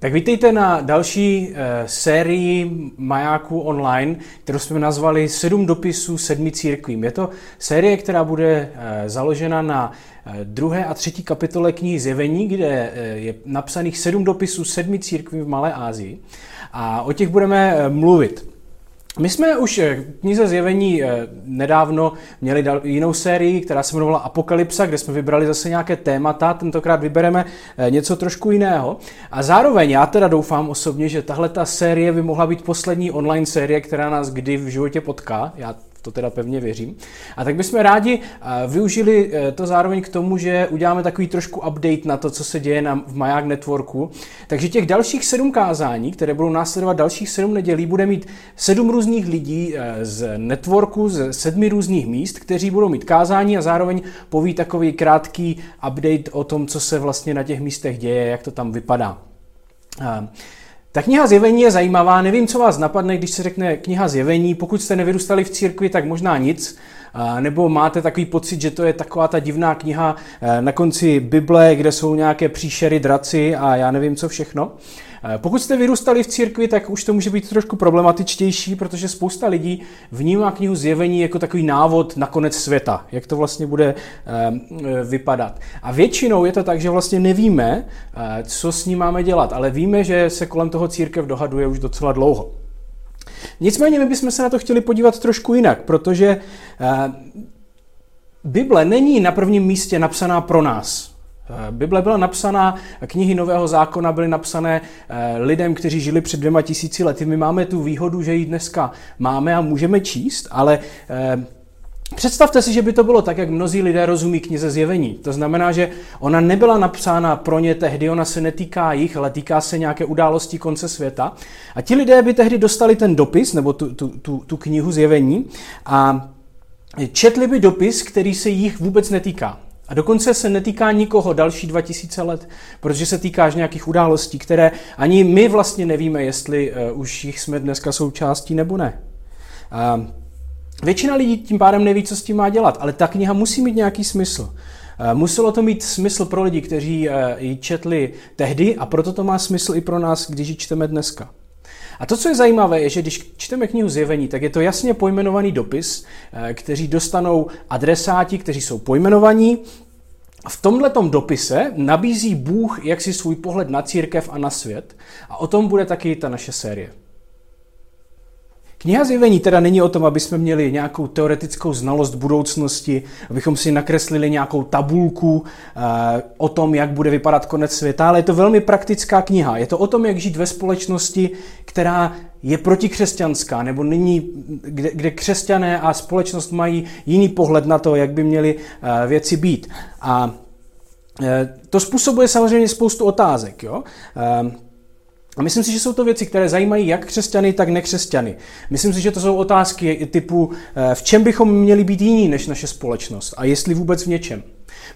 Tak vítejte na další e, sérii Majáku online, kterou jsme nazvali Sedm dopisů sedmi církvím. Je to série, která bude e, založena na e, druhé a třetí kapitole knihy Zjevení, kde e, je napsaných sedm dopisů sedmi církvím v Malé Asii. A o těch budeme e, mluvit. My jsme už eh, v knize Zjevení eh, nedávno měli jinou sérii, která se jmenovala Apokalypsa, kde jsme vybrali zase nějaké témata, tentokrát vybereme eh, něco trošku jiného. A zároveň já teda doufám osobně, že tahle ta série by mohla být poslední online série, která nás kdy v životě potká. Já to teda pevně věřím. A tak bychom rádi eh, využili eh, to zároveň k tomu, že uděláme takový trošku update na to, co se děje na, v Maják Networku. Takže těch dalších sedm kázání, které budou následovat dalších sedm nedělí, bude mít sedm různých lidí eh, z networku, z sedmi různých míst, kteří budou mít kázání a zároveň poví takový krátký update o tom, co se vlastně na těch místech děje, jak to tam vypadá. Ta kniha zjevení je zajímavá, nevím, co vás napadne, když se řekne kniha zjevení. Pokud jste nevyrůstali v církvi, tak možná nic. Nebo máte takový pocit, že to je taková ta divná kniha eh, na konci Bible, kde jsou nějaké příšery, draci a já nevím, co všechno. Eh, pokud jste vyrůstali v církvi, tak už to může být trošku problematičtější, protože spousta lidí vnímá knihu Zjevení jako takový návod na konec světa, jak to vlastně bude eh, vypadat. A většinou je to tak, že vlastně nevíme, eh, co s ním máme dělat, ale víme, že se kolem toho církev dohaduje už docela dlouho. Nicméně my bychom se na to chtěli podívat trošku jinak, protože Bible není na prvním místě napsaná pro nás. Eh, Bible byla napsaná, knihy Nového zákona byly napsané eh, lidem, kteří žili před dvěma tisíci lety. My máme tu výhodu, že ji dneska máme a můžeme číst, ale eh, Představte si, že by to bylo tak, jak mnozí lidé rozumí knize zjevení. To znamená, že ona nebyla napsána pro ně tehdy, ona se netýká jich, ale týká se nějaké události konce světa. A ti lidé by tehdy dostali ten dopis, nebo tu, tu, tu, tu knihu zjevení, a četli by dopis, který se jich vůbec netýká. A dokonce se netýká nikoho další 2000 let, protože se týká nějakých událostí, které ani my vlastně nevíme, jestli uh, už jich jsme dneska součástí nebo ne. Většina lidí tím pádem neví, co s tím má dělat, ale ta kniha musí mít nějaký smysl. Uh, muselo to mít smysl pro lidi, kteří uh, ji četli tehdy a proto to má smysl i pro nás, když ji čteme dneska. A to, co je zajímavé, je, že když čteme knihu Zjevení, tak je to jasně pojmenovaný dopis, eh, kteří dostanou adresáti, kteří jsou pojmenovaní. V tomhle dopise nabízí Bůh jaksi svůj pohled na církev a na svět. A o tom bude taky ta naše série. Kniha zjevení teda není o tom, aby jsme měli nějakou teoretickou znalost budoucnosti, abychom si nakreslili nějakou tabulku e, o tom, jak bude vypadat konec světa, ale je to velmi praktická kniha. Je to o tom, jak žít ve společnosti, která je protikřesťanská, nebo není, kde, kde křesťané a společnost mají jiný pohled na to, jak by měly e, věci být. A e, to způsobuje samozřejmě spoustu otázek. Jo? A myslím si, že jsou to věci, které zajímají jak křesťany, tak nekřesťany. Myslím si, že to jsou otázky typu, eh, v čem bychom měli být jiní než naše společnost a jestli vůbec v něčem.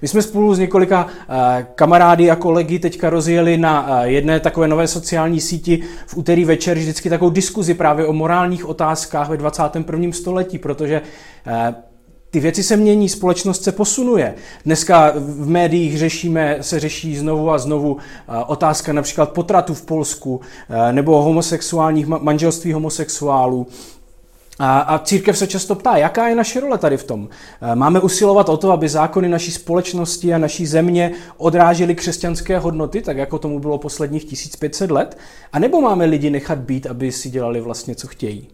My jsme spolu s několika eh, kamarády a kolegy teďka rozjeli na eh, jedné takové nové sociální síti v úterý večer vždycky takovou diskuzi právě o morálních otázkách ve 21. století, protože ty věci se mění, společnost se posunuje. Dneska v médiích řešíme, se řeší znovu a znovu eh, otázka například potratu v Polsku eh, nebo homosexuálních manželství homosexuálů. A, a církev se často ptá, jaká je naše role tady v tom. Eh, máme usilovat o to, aby zákony naší společnosti a naší země odrážely křesťanské hodnoty, tak jako tomu bylo posledních 1500 let, a nebo máme lidi nechat být, aby si dělali vlastně, co chtějí.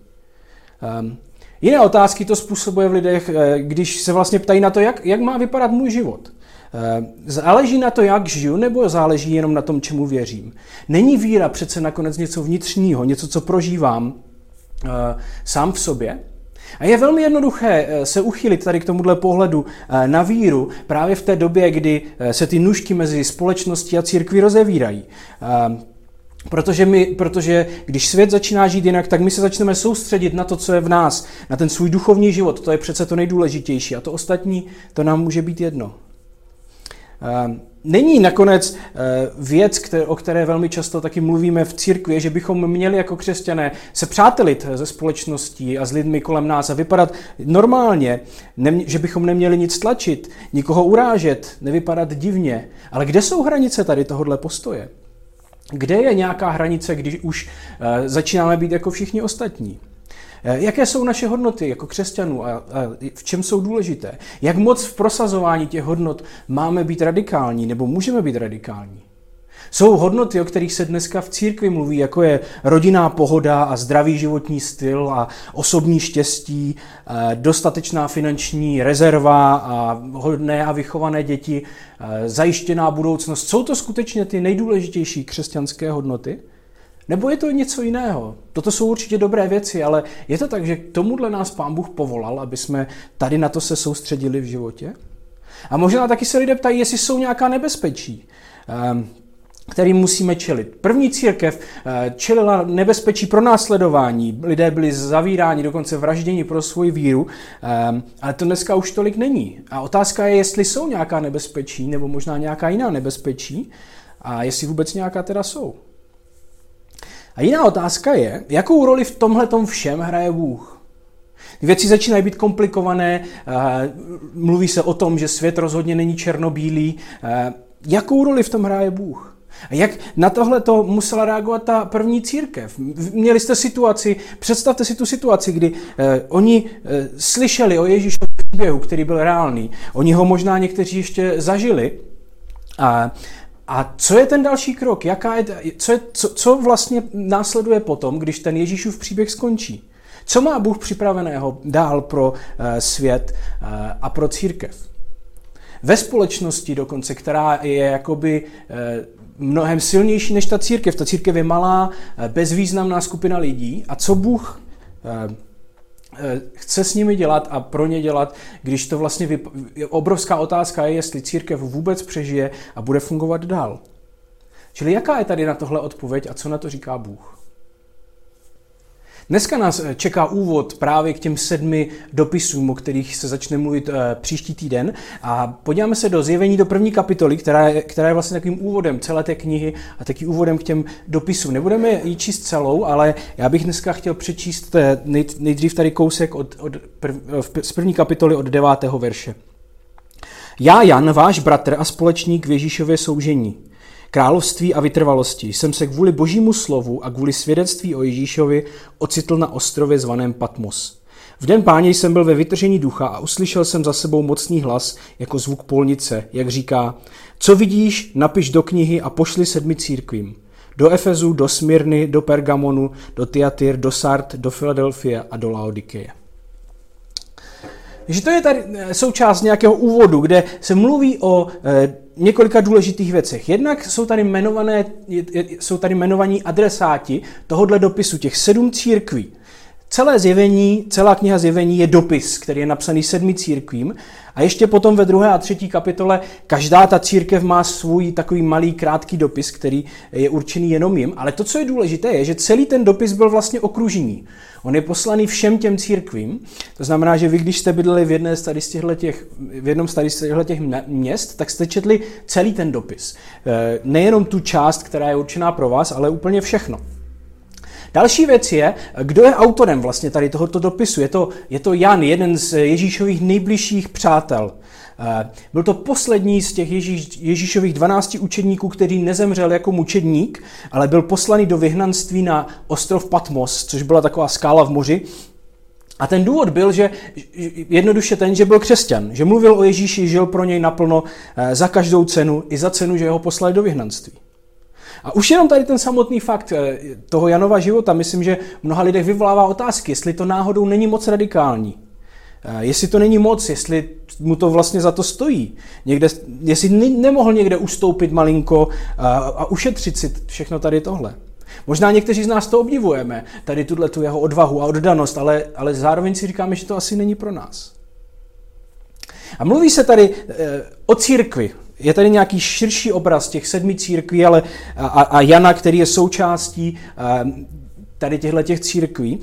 Um, Jiné otázky to způsobuje v lidech, eh, když se vlastně ptají na to, jak, jak má vypadat můj život. Eh, záleží na to, jak žiju, nebo záleží jenom na tom, čemu věřím. Není víra přece nakonec něco vnitřního, něco, co prožívám uh, sám v sobě? A je velmi jednoduché se uchylit tady k tomuhle pohledu na víru právě v té době, kdy se ty nůžky mezi společností a církví rozevírají. Protože, my, protože když svět začíná žít jinak, tak my se začneme soustředit na to, co je v nás, na ten svůj duchovní život. To je přece to nejdůležitější. A to ostatní, to nám může být jedno. Ehm, není nakonec eh, věc, o které velmi často taky mluvíme v církvi, že bychom měli jako křesťané se přátelit ze společností a s lidmi kolem nás a vypadat normálně, že bychom neměli nic tlačit, nikoho urážet, nevypadat divně. Ale kde jsou hranice tady tohohle postoje? Kde je nějaká hranice, když už začínáme být jako všichni ostatní? Jaké jsou naše hodnoty jako křesťanů a, a v čem jsou důležité? Jak moc v prosazování těch hodnot máme být radikální nebo můžeme být radikální? Jsou hodnoty, o kterých se dneska v církvi mluví, jako je rodinná pohoda a zdravý životní styl a osobní štěstí, dostatečná finanční rezerva a hodné a vychované děti, zajištěná budoucnost. Jsou to skutečně ty nejdůležitější křesťanské hodnoty? Nebo je to něco jiného? Toto jsou určitě dobré věci, ale je to tak, že k tomuhle nás Pán Bůh povolal, aby jsme tady na to se soustředili v životě? A možná taky se lidé ptají, jestli jsou nějaká nebezpečí. Ehm, který musíme čelit. První církev eh, čelila nebezpečí pro následování. Lidé byli zavíráni, dokonce vražděni pro svoji víru, eh, ale to dneska už tolik není. A otázka je, jestli jsou nějaká nebezpečí, nebo možná nějaká jiná nebezpečí, a jestli vůbec nějaká teda jsou. A jiná otázka je, jakou roli v tomhle tom všem hraje Bůh. Věci začínají být komplikované, eh, mluví se o tom, že svět rozhodně není černobílý. Jakou roli v tom hraje Bůh? A jak na tohle to musela reagovat ta první církev? Měli jste situaci, představte si tu situaci, kdy eh, oni eh, slyšeli o Ježíšově příběhu, který byl reálný. Oni ho možná někteří ještě zažili. A, a co je ten další krok? Jaká je, co, je, co, co vlastně následuje potom, když ten Ježíšův příběh skončí? Co má Bůh připraveného dál pro uh, svět uh, a pro církev? Ve společnosti dokonce, která je jakoby uh, mnohem silnější než ta církev. Ta církev je malá, eh, bezvýznamná skupina lidí. A co Bůh eh, eh, chce s nimi dělat a pro ně dělat, když to vlastně vyp... obrovská otázka je, jestli církev vůbec přežije a bude fungovat dál. Čili jaká je tady na tohle odpověď a co na to říká Bůh? Dneska nás eh, čeká úvod právě k těm sedmi dopisům, o kterých se začne mluvit eh, příští týden. A podíváme se do zjevení do první kapitoly, která je, která je vlastně takovým úvodem celé té knihy a taky úvodem k těm dopisům. Nebudeme ji číst celou, ale já bych dneska chtěl přečíst eh, nejdřív tady kousek od, od prv, z první kapitoly od devátého verše. Já, Jan, váš bratr a společník v Ježíšově soužení, království a vytrvalosti jsem se kvůli božímu slovu a kvůli svědectví o Ježíšovi ocitl na ostrově zvaném Patmos. V den páně jsem byl ve vytržení ducha a uslyšel jsem za sebou mocný hlas jako zvuk polnice, jak říká, co vidíš, napiš do knihy a pošli sedmi církvím. Do Efezu, do Smyrny, do Pergamonu, do Tiatyr, do Sart, do Filadelfie a do Laodikeje. Takže to je tady eh, součást nějakého úvodu, kde se mluví o e, několika důležitých věcech. Jednak jsou tady, jmenované, jsou tady jmenovaní adresáti tohohle dopisu, těch sedm církví. Celé zjevení, celá kniha zjevení je dopis, který je napsaný sedmi církvím a ještě potom ve druhé a třetí kapitole každá ta církev má svůj takový malý krátký dopis, který je určený jenom jim, ale to, co je důležité, je, že celý ten dopis byl vlastně okružní. On je poslaný všem těm církvím, to znamená, že vy, když jste bydleli v, jedné z těch, v jednom z těch měst, tak jste četli celý ten dopis. E, nejenom tu část, která je určená pro vás, ale úplně všechno. Další věc je, kdo je autorem vlastně tady tohoto dopisu. Je to, je to Jan, jeden z Ježíšových nejbližších přátel. Eh, byl to poslední z těch Ježíš, Ježíšových 12 učedníků, který nezemřel jako mučedník, ale byl poslaný do vyhnanství na ostrov Patmos, což byla taková skála v moři. A ten důvod byl, že jednoduše ten, že byl křesťan, že mluvil o Ježíši, žil pro něj naplno eh, za každou cenu, i za cenu, že ho poslali do vyhnanství. A už jenom tady ten samotný fakt eh, toho Janova života, myslím, že mnoha lidech vyvolává otázky, jestli to náhodou není moc radikální. Eh, jestli to není moc, jestli mu to vlastně za to stojí. Někde, jestli nemohl někde ustoupit malinko a, a ušetřit si všechno tady tohle. Možná někteří z nás to obdivujeme, tady tuhle tu jeho odvahu a oddanost, ale, ale zároveň si říkáme, že to asi není pro nás. A mluví se tady e, o církvi, je tady nějaký širší obraz těch sedmi církví ale, a, a Jana, který je součástí tady těchto těch církví.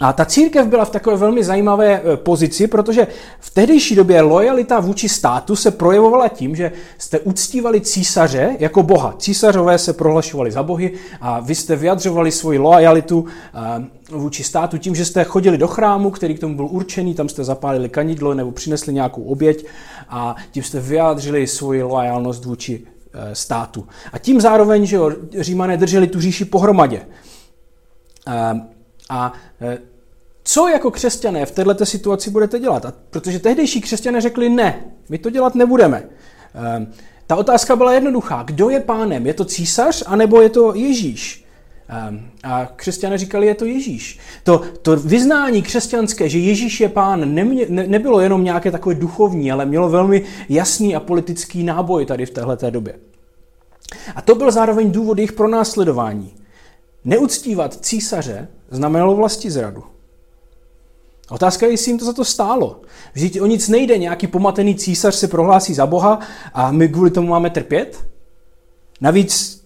A ta církev byla v takové velmi zajímavé e, pozici, protože v tehdejší době lojalita vůči státu se projevovala tím, že jste uctívali císaře jako boha. Císařové se prohlašovali za bohy a vy jste vyjadřovali svoji lojalitu e, vůči státu tím, že jste chodili do chrámu, který k tomu byl určený, tam jste zapálili kanidlo nebo přinesli nějakou oběť a tím jste vyjádřili svoji lojalnost vůči eh, státu. A tím zároveň, že římané drželi tu říši pohromadě. A eh, co jako křesťané v této situaci budete dělat? A protože tehdejší křesťané řekli ne, my to dělat nebudeme. Ehm, ta otázka byla jednoduchá. Kdo je pánem? Je to císař anebo je to Ježíš? Ehm, a křesťané říkali, je to Ježíš. To, to vyznání křesťanské, že Ježíš je pán, nemě, ne, nebylo jenom nějaké takové duchovní, ale mělo velmi jasný a politický náboj tady v této době. A to byl zároveň důvod jejich pronásledování. Neuctívat císaře znamenalo vlasti zradu. Otázka je, jestli jim to za to stálo. Vždyť o nic nejde, nějaký pomatený císař se prohlásí za Boha a my kvůli tomu máme trpět? Navíc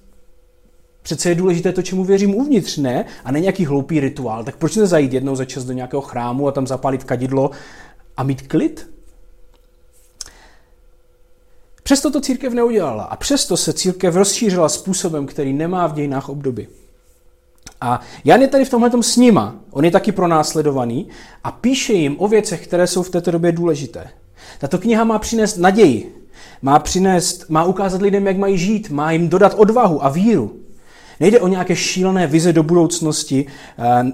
přece je důležité to, čemu věřím uvnitř, ne? A ne nějaký hloupý rituál. Tak proč nezajít jednou za čas do nějakého chrámu a tam zapálit kadidlo a mít klid? Přesto to církev neudělala a přesto se církev rozšířila způsobem, který nemá v dějinách obdoby. A Jan je tady v tomhle s nima, on je taky pronásledovaný a píše jim o věcech, které jsou v této době důležité. Tato kniha má přinést naději, má přinést, má ukázat lidem, jak mají žít, má jim dodat odvahu a víru. Nejde o nějaké šílené vize do budoucnosti, eh,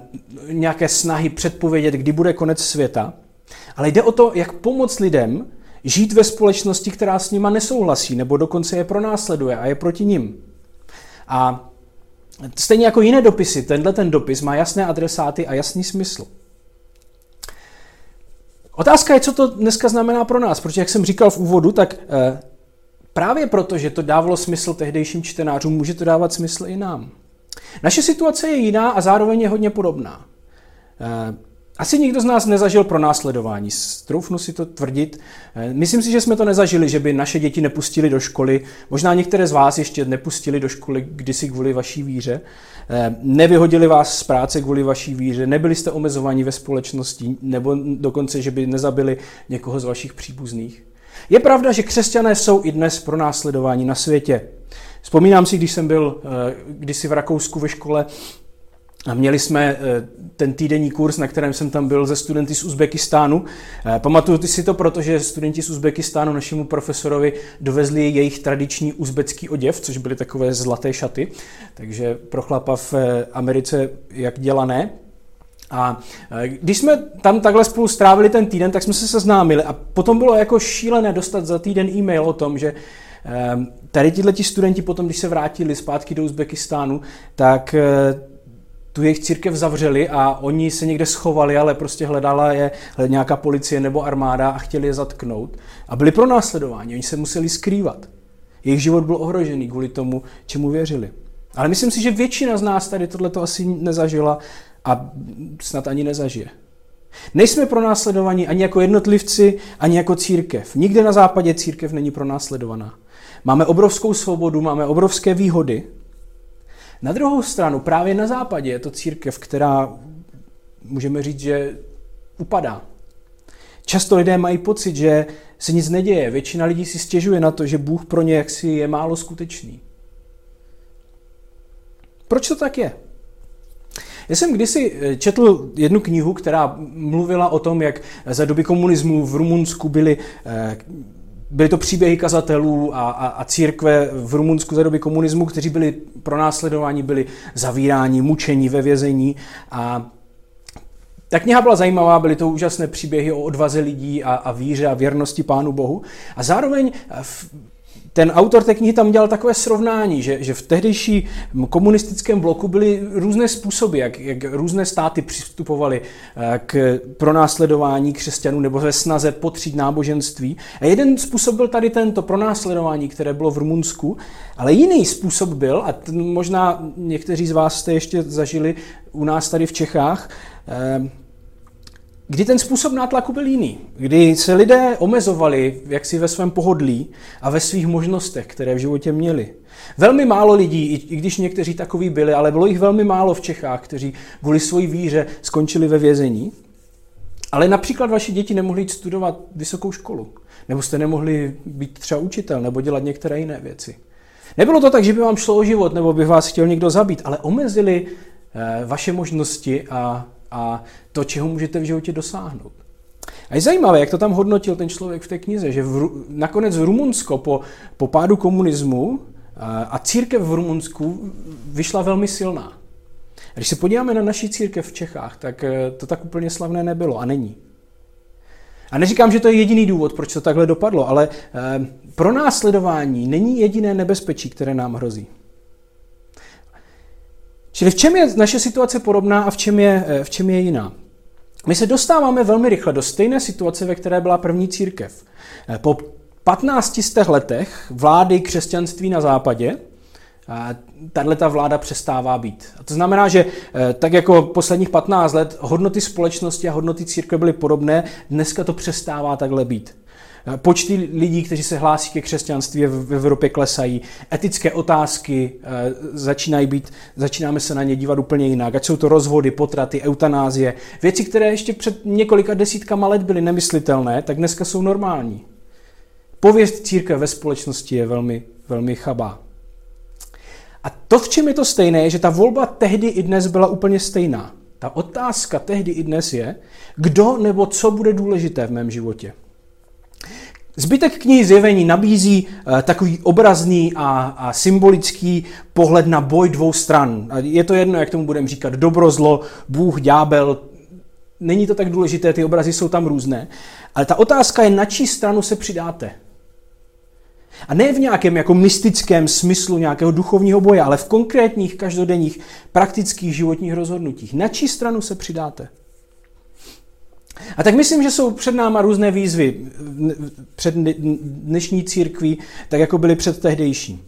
nějaké snahy předpovědět, kdy bude konec světa, ale jde o to, jak pomoct lidem žít ve společnosti, která s nima nesouhlasí, nebo dokonce je pronásleduje a je proti nim. A stejně jako jiné dopisy, tenhle ten dopis má jasné adresáty a jasný smysl. Otázka je, co to dneska znamená pro nás, protože jak jsem říkal v úvodu, tak eh, Právě proto, že to dávalo smysl tehdejším čtenářům, může to dávat smysl i nám. Naše situace je jiná a zároveň je hodně podobná. Asi nikdo z nás nezažil pro následování. Stroufnu si to tvrdit. Eh, myslím si, že jsme to nezažili, že by naše děti nepustili do školy. Možná některé z vás ještě nepustili do školy kdysi kvůli vaší víře. Eh, nevyhodili vás z práce kvůli vaší víře. Nebyli jste omezováni ve společnosti, nebo dokonce, že by nezabili někoho z vašich příbuzných. Je pravda, že křesťané jsou i dnes pro následování na světě. Vzpomínám si, když jsem byl eh, kdysi v Rakousku ve škole a měli jsme eh, ten týdenní kurz, na kterém jsem tam byl ze studenty z Uzbekistánu. Eh, pamatuju si to, protože studenti z Uzbekistánu našemu profesorovi dovezli jejich tradiční uzbecký oděv, což byly takové zlaté šaty, takže pro chlapa v Americe jak dělané. A když jsme tam takhle spolu strávili ten týden, tak jsme se seznámili a potom bylo jako šílené dostat za týden e-mail o tom, že tady tihle studenti potom, když se vrátili zpátky do Uzbekistánu, tak tu jejich církev zavřeli a oni se někde schovali, ale prostě hledala je nějaká policie nebo armáda a chtěli je zatknout. A byli pro následování, oni se museli skrývat. Jejich život byl ohrožený kvůli tomu, čemu věřili. Ale myslím si, že většina z nás tady tohle asi nezažila a snad ani nezažije. Nejsme pronásledovaní ani jako jednotlivci, ani jako církev. Nikde na západě církev není pronásledovaná. Máme obrovskou svobodu, máme obrovské výhody. Na druhou stranu, právě na západě je to církev, která, můžeme říct, že upadá. Často lidé mají pocit, že se nic neděje. Většina lidí si stěžuje na to, že Bůh pro ně jaksi je málo skutečný. Proč to tak je? Já jsem kdysi eh, četl jednu knihu, která mluvila o tom, jak za doby komunismu v Rumunsku byly eh, byly to příběhy kazatelů a, a, a církve v Rumunsku za doby komunismu, kteří byli pronásledováni, byli zavíráni, mučení ve vězení a ta kniha byla zajímavá, byly to úžasné příběhy o odvaze lidí a, a víře a věrnosti Pánu Bohu. A zároveň ten autor té knihy tam dělal takové srovnání, že, že v tehdejší komunistickém bloku byly různé způsoby, jak, jak různé státy přistupovaly eh, k pronásledování křesťanů nebo ve snaze potřít náboženství. A jeden způsob byl tady tento pronásledování, které bylo v Rumunsku, ale jiný způsob byl, a možná někteří z vás jste ještě zažili u nás tady v Čechách, eh, kdy ten způsob nátlaku byl jiný, kdy se lidé omezovali jaksi ve svém pohodlí a ve svých možnostech, které v životě měli. Velmi málo lidí, i když někteří takový byli, ale bylo jich velmi málo v Čechách, kteří kvůli své víře skončili ve vězení. Ale například vaši děti nemohli jít studovat vysokou školu, nebo jste nemohli být třeba učitel, nebo dělat některé jiné věci. Nebylo to tak, že by vám šlo o život, nebo by vás chtěl někdo zabít, ale omezili eh, vaše možnosti a a to, čeho můžete v životě dosáhnout. A je zajímavé, jak to tam hodnotil ten člověk v té knize, že v, nakonec v Rumunsko po, po pádu komunismu a, a církev v Rumunsku vyšla velmi silná. A když se podíváme na naší církev v Čechách, tak eh, to tak úplně slavné nebylo a není. A neříkám, že to je jediný důvod, proč to takhle dopadlo, ale eh, pro následování není jediné nebezpečí, které nám hrozí. Čili v čem je naše situace podobná a v čem je, eh, v čem je jiná? My se dostáváme velmi rychle do stejné situace, ve které byla první církev. Eh, po 15 letech vlády křesťanství na západě tahle ta vláda přestává být. A to znamená, že eh, tak jako posledních 15 let hodnoty společnosti a hodnoty církve byly podobné, dneska to přestává takhle být. Eh, počty lidí, kteří se hlásí ke křesťanství v Evropě klesají, etické otázky eh, začínají být, začínáme se na ně dívat úplně jinak, ať jsou to rozvody, potraty, eutanázie, věci, které ještě před několika desítkama let byly nemyslitelné, tak dneska jsou normální. Pověst církve ve společnosti je velmi, velmi chabá. A to, v čem je to stejné, je, že ta volba tehdy i dnes byla úplně stejná. Ta otázka tehdy i dnes je, kdo nebo co bude důležité v mém životě. Zbytek knihy zjevení nabízí uh, takový obrazný a, a symbolický pohled na boj dvou stran. Je to jedno, jak tomu budeme říkat, dobro, zlo, Bůh, ďábel. Není to tak důležité, ty obrazy jsou tam různé. Ale ta otázka je, na čí stranu se přidáte. A ne v nějakém jako mystickém smyslu nějakého duchovního boje, ale v konkrétních každodenních praktických životních rozhodnutích. Na čí stranu se přidáte? A tak myslím, že jsou před náma různé výzvy před dnešní církví, tak jako byly před tehdejší.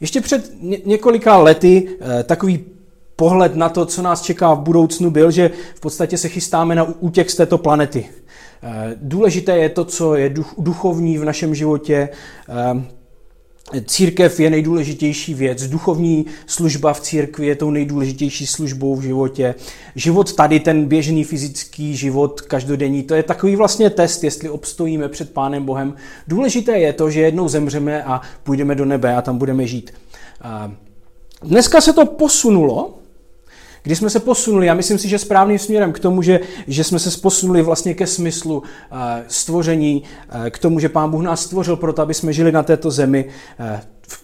Ještě před několika lety eh, takový pohled na to, co nás čeká v budoucnu, byl, že v podstatě se chystáme na útěk z této planety. Eh, důležité je to, co je duchovní v našem životě. Církev je nejdůležitější věc, duchovní služba v církvi je tou nejdůležitější službou v životě. Život tady, ten běžný fyzický život každodenní, to je takový vlastně test, jestli obstojíme před Pánem Bohem. Důležité je to, že jednou zemřeme a půjdeme do nebe a tam budeme žít. Dneska se to posunulo, kdy jsme se posunuli, já myslím si, že správným směrem k tomu, že, že jsme se posunuli vlastně ke smyslu uh, stvoření, uh, k tomu, že Pán Bůh nás stvořil proto, aby jsme žili na této zemi. Uh,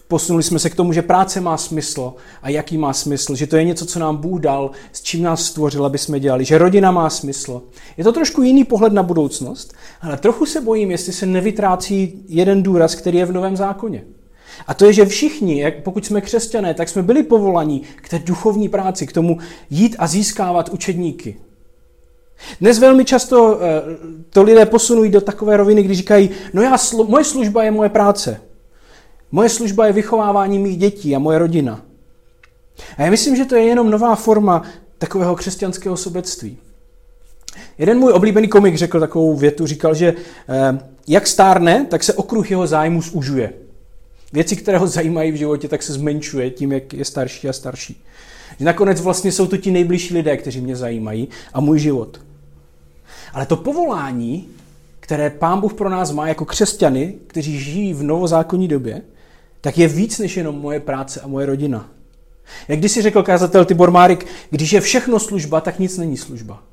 posunuli jsme se k tomu, že práce má smysl a jaký má smysl, že to je něco, co nám Bůh dal, s čím nás stvořil, aby jsme dělali, že rodina má smysl. Je to trošku jiný pohled na budoucnost, ale trochu se bojím, jestli se nevytrácí jeden důraz, který je v Novém zákoně. A to je, že všichni, jak pokud jsme křesťané, tak jsme byli povolaní k té duchovní práci, k tomu jít a získávat učedníky. Dnes velmi často eh, to lidé posunují do takové roviny, kdy říkají, no já, moje služba je moje práce. Moje služba je vychovávání mých dětí a moje rodina. A já myslím, že to je jenom nová forma takového křesťanského sobectví. Jeden můj oblíbený komik řekl takovou větu, říkal, že eh, jak stárne, tak se okruh jeho zájmu zužuje. Věci, které ho zajímají v životě, tak se zmenšuje tím, jak je starší a starší. Že nakonec vlastně jsou to ti nejbližší lidé, kteří mě zajímají a můj život. Ale to povolání, které Pán Bůh pro nás má jako křesťany, kteří žijí v novozákonní době, tak je víc než jenom moje práce a moje rodina. Jak když si řekl kázatel Tibor Márik, když je všechno služba, tak nic není služba.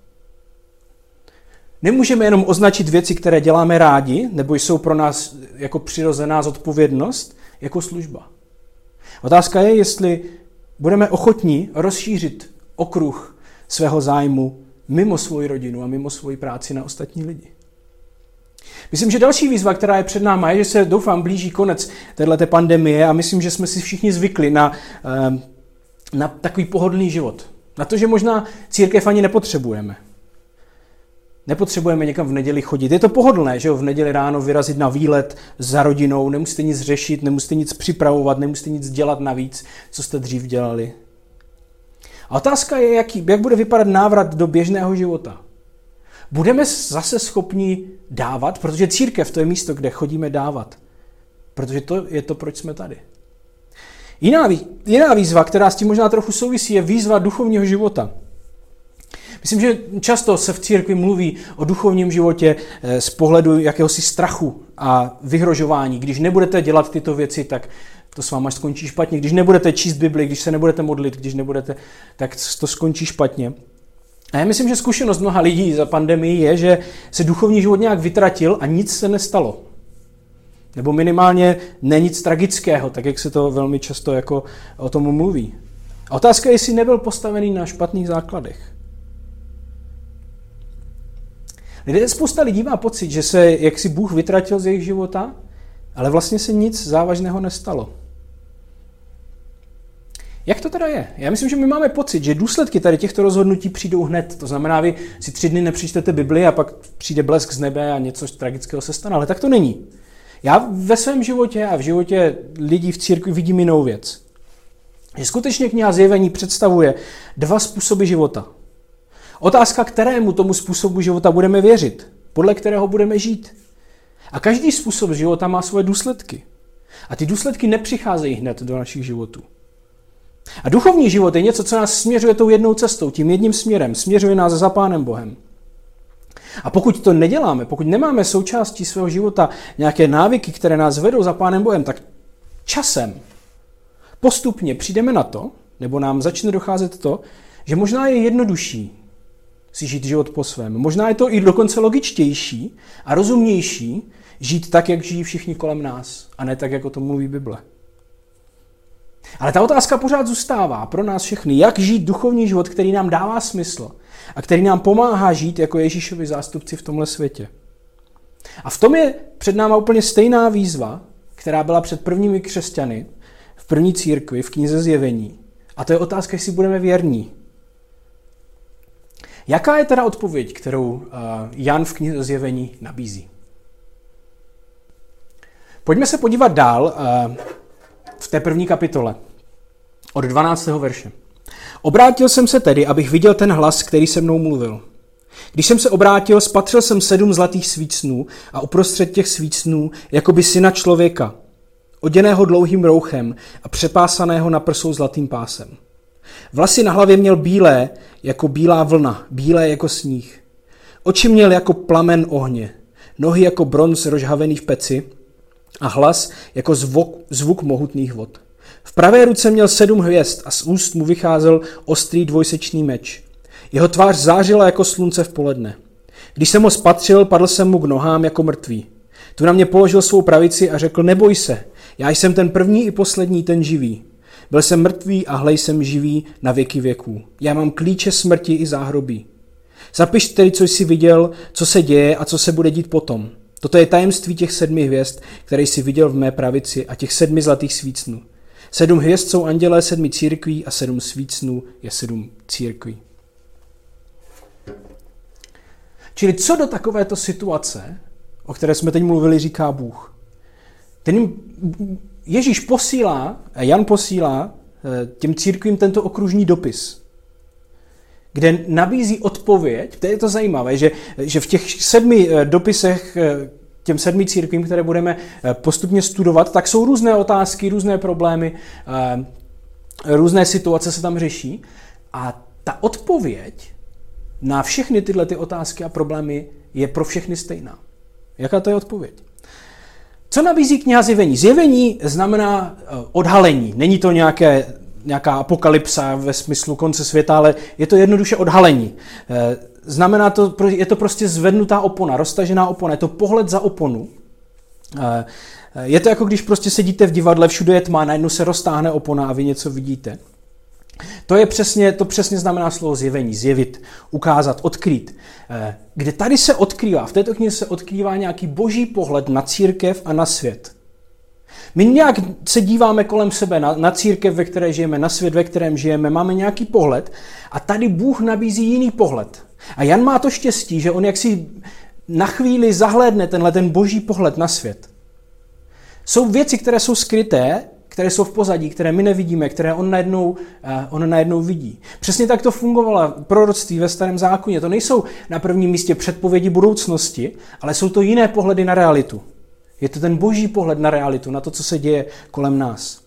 Nemůžeme jenom označit věci, které děláme rádi, nebo jsou pro nás jako přirozená zodpovědnost, jako služba. Otázka je, jestli budeme ochotní rozšířit okruh svého zájmu mimo svoji rodinu a mimo svoji práci na ostatní lidi. Myslím, že další výzva, která je před náma, je, že se doufám blíží konec této pandemie a myslím, že jsme si všichni zvykli na, eh, na takový pohodlný život. Na to, že možná církev ani nepotřebujeme. Nepotřebujeme někam v neděli chodit. Je to pohodlné, že jo, v neděli ráno vyrazit na výlet za rodinou, nemusíte nic řešit, nemusíte nic připravovat, nemusíte nic dělat navíc, co jste dřív dělali. A otázka je, jaký, jak bude vypadat návrat do běžného života. Budeme zase schopni dávat, protože církev to je místo, kde chodíme dávat. Protože to je to, proč jsme tady. Jiná, jiná výzva, která s tím možná trochu souvisí, je výzva duchovního života. Myslím, že často se v církvi mluví o duchovním životě eh, z pohledu jakéhosi strachu a vyhrožování. Když nebudete dělat tyto věci, tak to s váma skončí špatně. Když nebudete číst Bibli, když se nebudete modlit, když nebudete, tak to skončí špatně. A já myslím, že zkušenost mnoha lidí za pandemii je, že se duchovní život nějak vytratil a nic se nestalo. Nebo minimálně není nic tragického, tak jak se to velmi často jako o tom mluví. A otázka je, jestli nebyl postavený na špatných základech. Lidé, spousta lidí má pocit, že se jaksi Bůh vytratil z jejich života, ale vlastně se nic závažného nestalo. Jak to teda je? Já myslím, že my máme pocit, že důsledky tady těchto rozhodnutí přijdou hned. To znamená, vy si tři dny nepřečtete Bibli a pak přijde blesk z nebe a něco tragického se stane. Ale tak to není. Já ve svém životě a v životě lidí v církvi vidím jinou věc. Že skutečně kniha zjevení představuje dva způsoby života. Otázka, kterému tomu způsobu života budeme věřit, podle kterého budeme žít. A každý způsob života má svoje důsledky. A ty důsledky nepřicházejí hned do našich životů. A duchovní život je něco, co nás směřuje tou jednou cestou, tím jedním směrem, směřuje nás za Pánem Bohem. A pokud to neděláme, pokud nemáme součástí svého života nějaké návyky, které nás vedou za Pánem Bohem, tak časem, postupně přijdeme na to, nebo nám začne docházet to, že možná je jednodušší si žít život po svém. Možná je to i dokonce logičtější a rozumnější žít tak, jak žijí všichni kolem nás, a ne tak, jako to mluví Bible. Ale ta otázka pořád zůstává pro nás všechny, jak žít duchovní život, který nám dává smysl a který nám pomáhá žít jako Ježíšovi zástupci v tomhle světě. A v tom je před náma úplně stejná výzva, která byla před prvními křesťany v první církvi, v knize Zjevení. A to je otázka, jestli budeme věrní. Jaká je teda odpověď, kterou eh, Jan v knize Zjevení nabízí? Pojďme se podívat dál eh, v té první kapitole od 12. verše. Obrátil jsem se tedy, abych viděl ten hlas, který se mnou mluvil. Když jsem se obrátil, spatřil jsem sedm zlatých svícnů a uprostřed těch svícnů jako by syna člověka, oděného dlouhým rouchem a přepásaného na prsou zlatým pásem. Vlasy na hlavě měl bílé, jako bílá vlna, bílé jako sníh. Oči měl jako plamen ohně, nohy jako bronz rozhavený v peci a hlas jako zvuk, zvuk mohutných vod. V pravé ruce měl sedm hvězd a z úst mu vycházel ostrý dvojsečný meč. Jeho tvář zářila jako slunce v poledne. Když jsem ho spatřil, padl jsem mu k nohám jako mrtvý. Tu na mě položil svou pravici a řekl, neboj se, já jsem ten první i poslední, ten živý. Byl jsem mrtvý a hlej jsem živý na věky věků. Já mám klíče smrti i záhrobí. Zapiš tedy, co jsi viděl, co se děje a co se bude dít potom. Toto je tajemství těch sedmi hvězd, které jsi viděl v mé pravici a těch sedmi zlatých svícnů. Sedm hvězd jsou andělé sedmi církví a sedm svícnů je sedm církví. Čili co do takovéto situace, o které jsme teď mluvili, říká Bůh? Ten Ježíš posílá, Jan posílá eh, těm církvím tento okružní dopis, kde nabízí odpověď. To je to zajímavé, že, že v těch sedmi eh, dopisech eh, těm sedmi církvím, které budeme postupně studovat, tak jsou různé otázky, různé problémy, různé situace se tam řeší. A ta odpověď na všechny tyhle ty otázky a problémy je pro všechny stejná. Jaká to je odpověď? Co nabízí kniha Zjevení? Zjevení znamená eh, odhalení. Není to nějaké, nějaká apokalypsa ve smyslu konce světa, ale je to jednoduše odhalení. Eh, znamená to, je to prostě zvednutá opona, roztažená opona, je to pohled za oponu. Eh, je to jako když prostě sedíte v divadle, všude je tma, najednou se roztáhne opona a vy něco vidíte. To je přesně, to přesně znamená slovo zjevení, zjevit, ukázat, odkrýt. Eh, kde tady se odkrývá, v této knize se odkrývá nějaký boží pohled na církev a na svět. My nějak se díváme kolem sebe na, na církev, ve které žijeme, na svět, ve kterém žijeme, máme nějaký pohled a tady Bůh nabízí jiný pohled. A Jan má to štěstí, že on jaksi na chvíli zahlédne tenhle ten boží pohled na svět. Jsou věci, které jsou skryté, které jsou v pozadí, které my nevidíme, které on najednou, eh, on najednou vidí. Přesně tak to fungovalo proroctví ve starém zákoně. To nejsou na prvním místě předpovědi budoucnosti, ale jsou to jiné pohledy na realitu. Je to ten boží pohled na realitu, na to, co se děje kolem nás.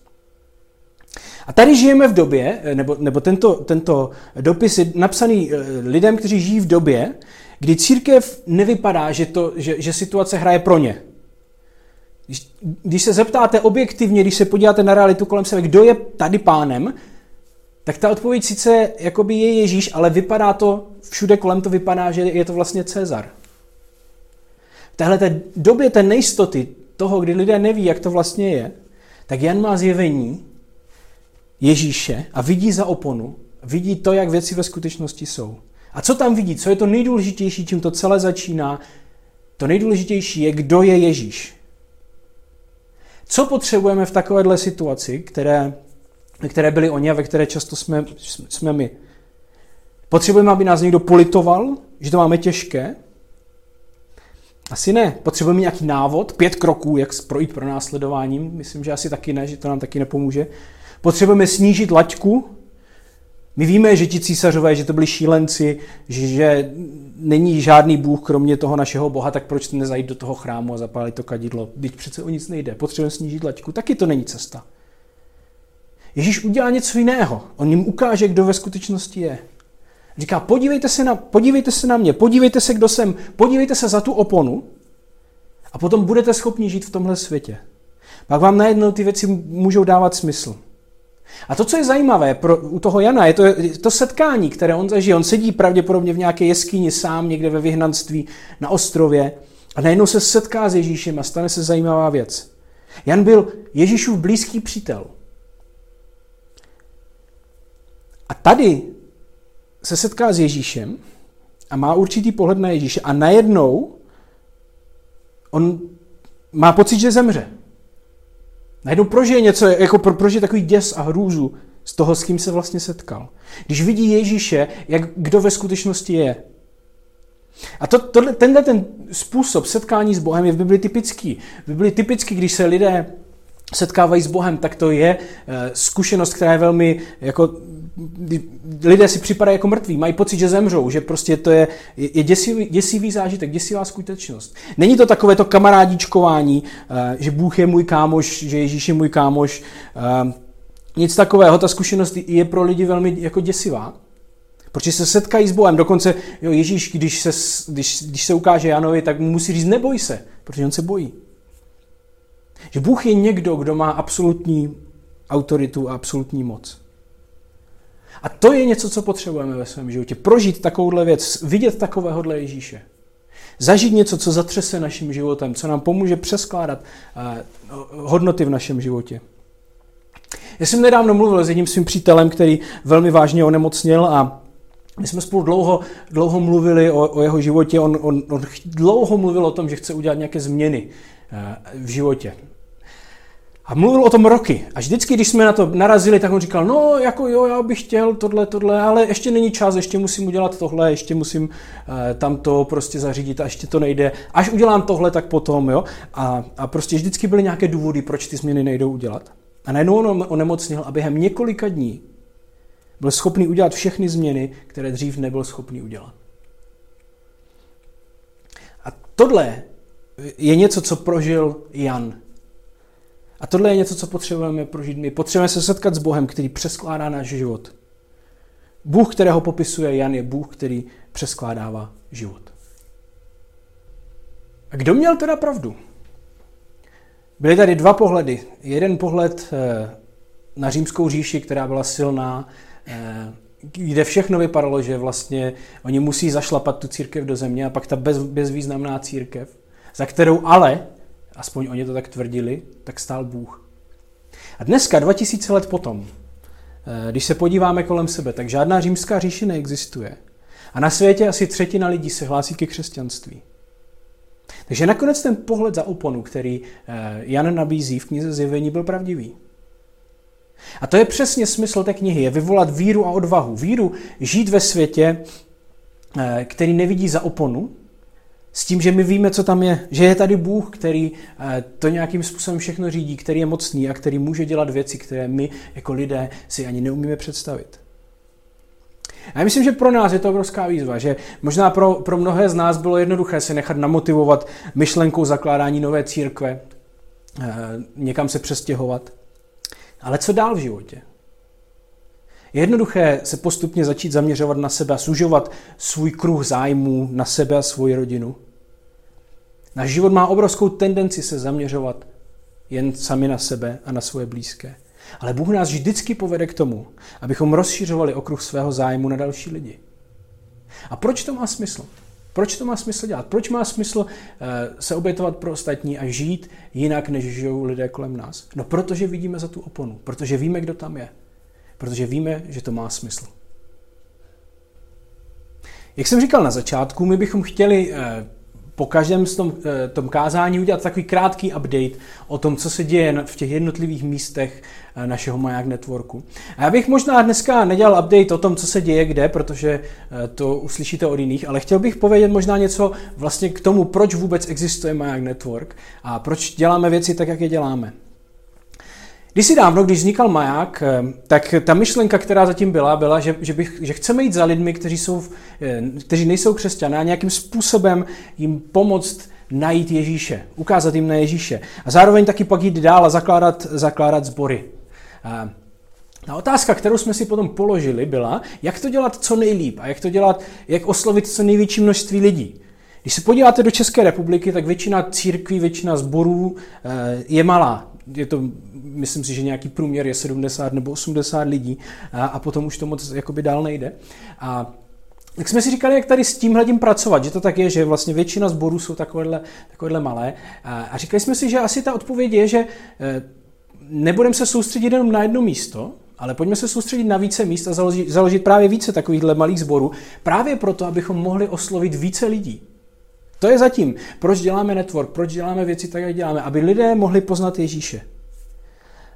A tady žijeme v době, eh, nebo, nebo tento, tento dopis je napsaný eh, lidem, kteří žijí v době, kdy církev nevypadá, že, to, že, že situace hraje pro ně. Když, když se zeptáte objektivně, když se podíváte na realitu kolem sebe, kdo je tady pánem, tak ta odpověď sice jakoby je Ježíš, ale vypadá to, všude kolem to vypadá, že je to vlastně Cezar. V téhle té době té nejistoty, toho, kdy lidé neví, jak to vlastně je, tak Jan má zjevení Ježíše a vidí za oponu, vidí to, jak věci ve skutečnosti jsou. A co tam vidí? Co je to nejdůležitější, čím to celé začíná? To nejdůležitější je, kdo je Ježíš. Co potřebujeme v takovéhle situaci, které, které byly oni a ve které často jsme, jsme my? Potřebujeme, aby nás někdo politoval, že to máme těžké? Asi ne. Potřebujeme nějaký návod, pět kroků, jak projít pro následováním. Myslím, že asi taky ne, že to nám taky nepomůže. Potřebujeme snížit laťku. My víme, že ti císařové, že to byli šílenci, že, že není žádný bůh kromě toho našeho boha, tak proč nezajít do toho chrámu a zapálit to kadidlo? Teď přece o nic nejde. Potřebujeme snížit laťku. Taky to není cesta. Ježíš udělá něco jiného. On jim ukáže, kdo ve skutečnosti je. Říká, podívejte se, na, podívejte se na mě, podívejte se, kdo jsem, podívejte se za tu oponu a potom budete schopni žít v tomhle světě. Pak vám najednou ty věci můžou dávat smysl. A to, co je zajímavé pro, u toho Jana, je to, je to setkání, které on zažije. On sedí pravděpodobně v nějaké jeskyni sám někde ve vyhnanství na ostrově a najednou se setká s Ježíšem a stane se zajímavá věc. Jan byl Ježíšův blízký přítel. A tady se setká s Ježíšem a má určitý pohled na Ježíše a najednou on má pocit, že zemře. Najednou prožije něco, jako pro, prožije takový děs a hrůzu z toho, s kým se vlastně setkal. Když vidí Ježíše, jak kdo ve skutečnosti je. A to, to, tenhle ten způsob setkání s Bohem je v Bibli typický. V Bibli typický, když se lidé setkávají s Bohem, tak to je eh, zkušenost, která je velmi jako lidé si připadají jako mrtví, mají pocit, že zemřou, že prostě to je, je děsivý, děsivý zážitek, děsivá skutečnost. Není to takové to kamarádičkování, eh, že Bůh je můj kámoš, že Ježíš je můj kámoš, eh, nic takového, ta zkušenost je pro lidi velmi jako děsivá. Protože se setkají s Bohem. Dokonce jo, Ježíš, když se, když, když se ukáže Janovi, tak mu musí říct, neboj se, protože on se bojí. Že Bůh je někdo, kdo má absolutní autoritu a absolutní moc. A to je něco, co potřebujeme ve svém životě. Prožít takovouhle věc, vidět takovéhohle Ježíše. Zažít něco, co zatřese naším životem, co nám pomůže přeskládat uh, hodnoty v našem životě. Já jsem nedávno mluvil s jedním svým přítelem, který velmi vážně onemocněl a my jsme spolu dlouho, dlouho mluvili o, o jeho životě. On, on, on dlouho mluvil o tom, že chce udělat nějaké změny uh, v životě. A mluvil o tom roky. A vždycky, když jsme na to narazili, tak on říkal, no jako jo, já bych chtěl tohle, tohle, ale ještě není čas, ještě musím udělat tohle, ještě musím uh, tam to prostě zařídit a ještě to nejde. Až udělám tohle, tak potom, jo. A, a prostě vždycky byly nějaké důvody, proč ty změny nejdou udělat. A najednou on onemocnil a během několika dní byl schopný udělat všechny změny, které dřív nebyl schopný udělat. A tohle je něco, co prožil Jan a tohle je něco, co potřebujeme prožít my. Potřebujeme se setkat s Bohem, který přeskládá náš život. Bůh, kterého popisuje Jan, je Bůh, který přeskládává život. A kdo měl teda pravdu? Byly tady dva pohledy. Jeden pohled eh, na římskou říši, která byla silná, eh, kde všechno vypadalo, že vlastně oni musí zašlapat tu církev do země a pak ta bez, bezvýznamná církev, za kterou ale aspoň oni to tak tvrdili, tak stál Bůh. A dneska, 2000 let potom, eh, když se podíváme kolem sebe, tak žádná římská říše neexistuje. A na světě asi třetina lidí se hlásí ke křesťanství. Takže nakonec ten pohled za oponu, který eh, Jan nabízí v knize Zjevení, byl pravdivý. A to je přesně smysl té knihy, je vyvolat víru a odvahu. Víru žít ve světě, eh, který nevidí za oponu, s tím, že my víme, co tam je. Že je tady Bůh, který eh, to nějakým způsobem všechno řídí, který je mocný a který může dělat věci, které my jako lidé si ani neumíme představit. A já myslím, že pro nás je to obrovská výzva, že možná pro, pro mnohé z nás bylo jednoduché se nechat namotivovat myšlenkou zakládání nové církve, eh, někam se přestěhovat. Ale co dál v životě? Je jednoduché se postupně začít zaměřovat na sebe a sužovat svůj kruh zájmů na sebe a svoji rodinu. Náš život má obrovskou tendenci se zaměřovat jen sami na sebe a na svoje blízké. Ale Bůh nás vždycky povede k tomu, abychom rozšiřovali okruh svého zájmu na další lidi. A proč to má smysl? Proč to má smysl dělat? Proč má smysl uh, se obětovat pro ostatní a žít jinak, než žijou lidé kolem nás? No protože vidíme za tu oponu, protože víme, kdo tam je, protože víme, že to má smysl. Jak jsem říkal na začátku, my bychom chtěli uh, po každém z tom, eh, tom kázání udělat takový krátký update o tom, co se děje v těch jednotlivých místech eh, našeho Maják Networku. A já bych možná dneska nedělal update o tom, co se děje kde, protože eh, to uslyšíte od jiných, ale chtěl bych povědět možná něco vlastně k tomu, proč vůbec existuje Maják Network a proč děláme věci tak, jak je děláme. Když si dávno, když vznikal maják, eh, tak ta myšlenka, která zatím byla, byla, že, že, bych, že chceme jít za lidmi, kteří, jsou, eh, kteří nejsou křesťané a nějakým způsobem jim pomoct najít Ježíše, ukázat jim na Ježíše. A zároveň taky pak jít dál a zakládat, zakládat sbory. A otázka, kterou jsme si potom položili, byla, jak to dělat co nejlíp a jak to dělat, jak oslovit co největší množství lidí. Když se podíváte do České republiky, tak většina církví, většina sborů eh, je malá je to, myslím si, že nějaký průměr je 70 nebo 80 lidí a, a potom už to moc jakoby dál nejde. A tak jsme si říkali, jak tady s tímhledím pracovat, že to tak je, že vlastně většina zborů jsou takovéhle, takovéhle malé. A, a říkali jsme si, že asi ta odpověď je, že eh, nebudeme se soustředit jenom na jedno místo, ale pojďme se soustředit na více míst a založit, založit právě více takovýchhle malých sborů, právě proto, abychom mohli oslovit více lidí. To je zatím, proč děláme network, proč děláme věci tak, jak děláme, aby lidé mohli poznat Ježíše.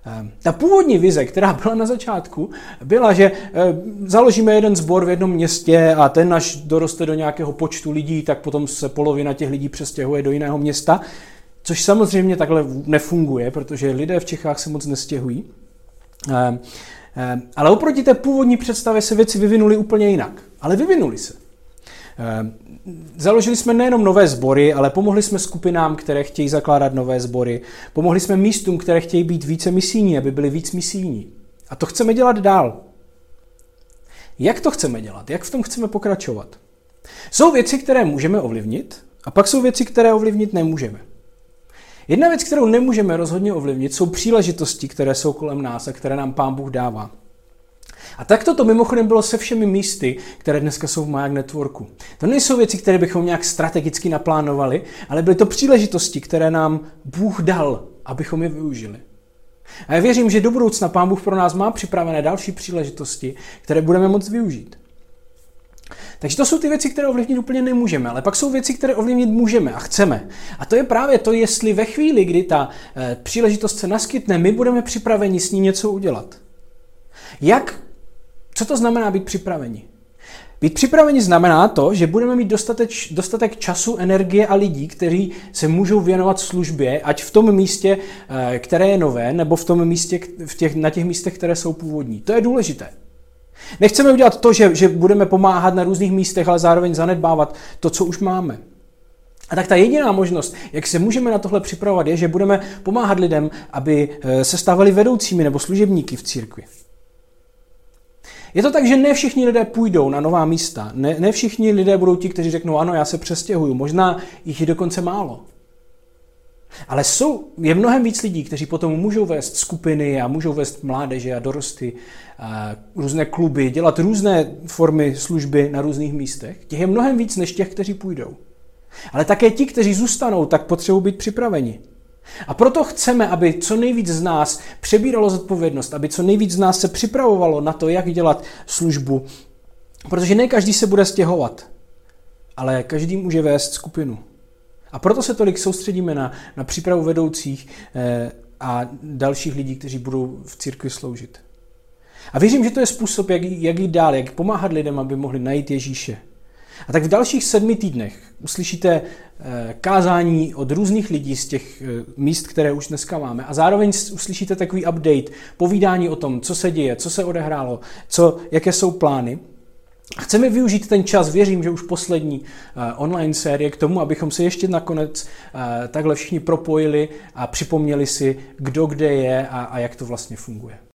Ehm, ta původní vize, která byla na začátku, byla, že ehm, založíme jeden sbor v jednom městě a ten, až doroste do nějakého počtu lidí, tak potom se polovina těch lidí přestěhuje do jiného města, což samozřejmě takhle nefunguje, protože lidé v Čechách se moc nestěhují. Ehm, ale oproti té původní představě se věci vyvinuly úplně jinak. Ale vyvinuly se. Založili jsme nejenom nové sbory, ale pomohli jsme skupinám, které chtějí zakládat nové sbory. Pomohli jsme místům, které chtějí být více misijní, aby byly víc misijní. A to chceme dělat dál. Jak to chceme dělat? Jak v tom chceme pokračovat? Jsou věci, které můžeme ovlivnit, a pak jsou věci, které ovlivnit nemůžeme. Jedna věc, kterou nemůžeme rozhodně ovlivnit, jsou příležitosti, které jsou kolem nás a které nám Pán Bůh dává. A takto to mimochodem bylo se všemi místy, které dneska jsou v Maják Networku. To nejsou věci, které bychom nějak strategicky naplánovali, ale byly to příležitosti, které nám Bůh dal, abychom je využili. A já věřím, že do budoucna Pán Bůh pro nás má připravené další příležitosti, které budeme moct využít. Takže to jsou ty věci, které ovlivnit úplně nemůžeme, ale pak jsou věci, které ovlivnit můžeme a chceme. A to je právě to, jestli ve chvíli, kdy ta e, příležitost se naskytne, my budeme připraveni s ní něco udělat. Jak co to znamená být připraveni? Být připraveni znamená to, že budeme mít dostatek, dostatek času, energie a lidí, kteří se můžou věnovat službě, ať v tom místě, eh, které je nové, nebo v tom místě, v těch, na těch místech, které jsou původní. To je důležité. Nechceme udělat to, že, že budeme pomáhat na různých místech, ale zároveň zanedbávat to, co už máme. A tak ta jediná možnost, jak se můžeme na tohle připravovat, je, že budeme pomáhat lidem, aby eh, se stávali vedoucími nebo služebníky v církvi. Je to tak, že ne všichni lidé půjdou na nová místa. Ne, ne všichni lidé budou ti, kteří řeknou, ano, já se přestěhuju. Možná jich je dokonce málo. Ale jsou, je mnohem víc lidí, kteří potom můžou vést skupiny a můžou vést mládeže a dorosty, a různé kluby, dělat různé formy služby na různých místech. Těch je mnohem víc než těch, kteří půjdou. Ale také ti, kteří zůstanou, tak potřebují být připraveni. A proto chceme, aby co nejvíc z nás přebíralo zodpovědnost, aby co nejvíc z nás se připravovalo na to, jak dělat službu. Protože ne každý se bude stěhovat, ale každý může vést skupinu. A proto se tolik soustředíme na, na přípravu vedoucích eh, a dalších lidí, kteří budou v církvi sloužit. A věřím, že to je způsob, jak, jak jít dál, jak pomáhat lidem, aby mohli najít Ježíše. A tak v dalších sedmi týdnech uslyšíte eh, kázání od různých lidí z těch eh, míst, které už dneska máme. A zároveň uslyšíte takový update, povídání o tom, co se děje, co se odehrálo, co, jaké jsou plány. Chceme využít ten čas, věřím, že už poslední uh, online série k tomu, abychom se ještě nakonec takhle všichni propojili a připomněli si, kdo kde je a, a jak to vlastně funguje.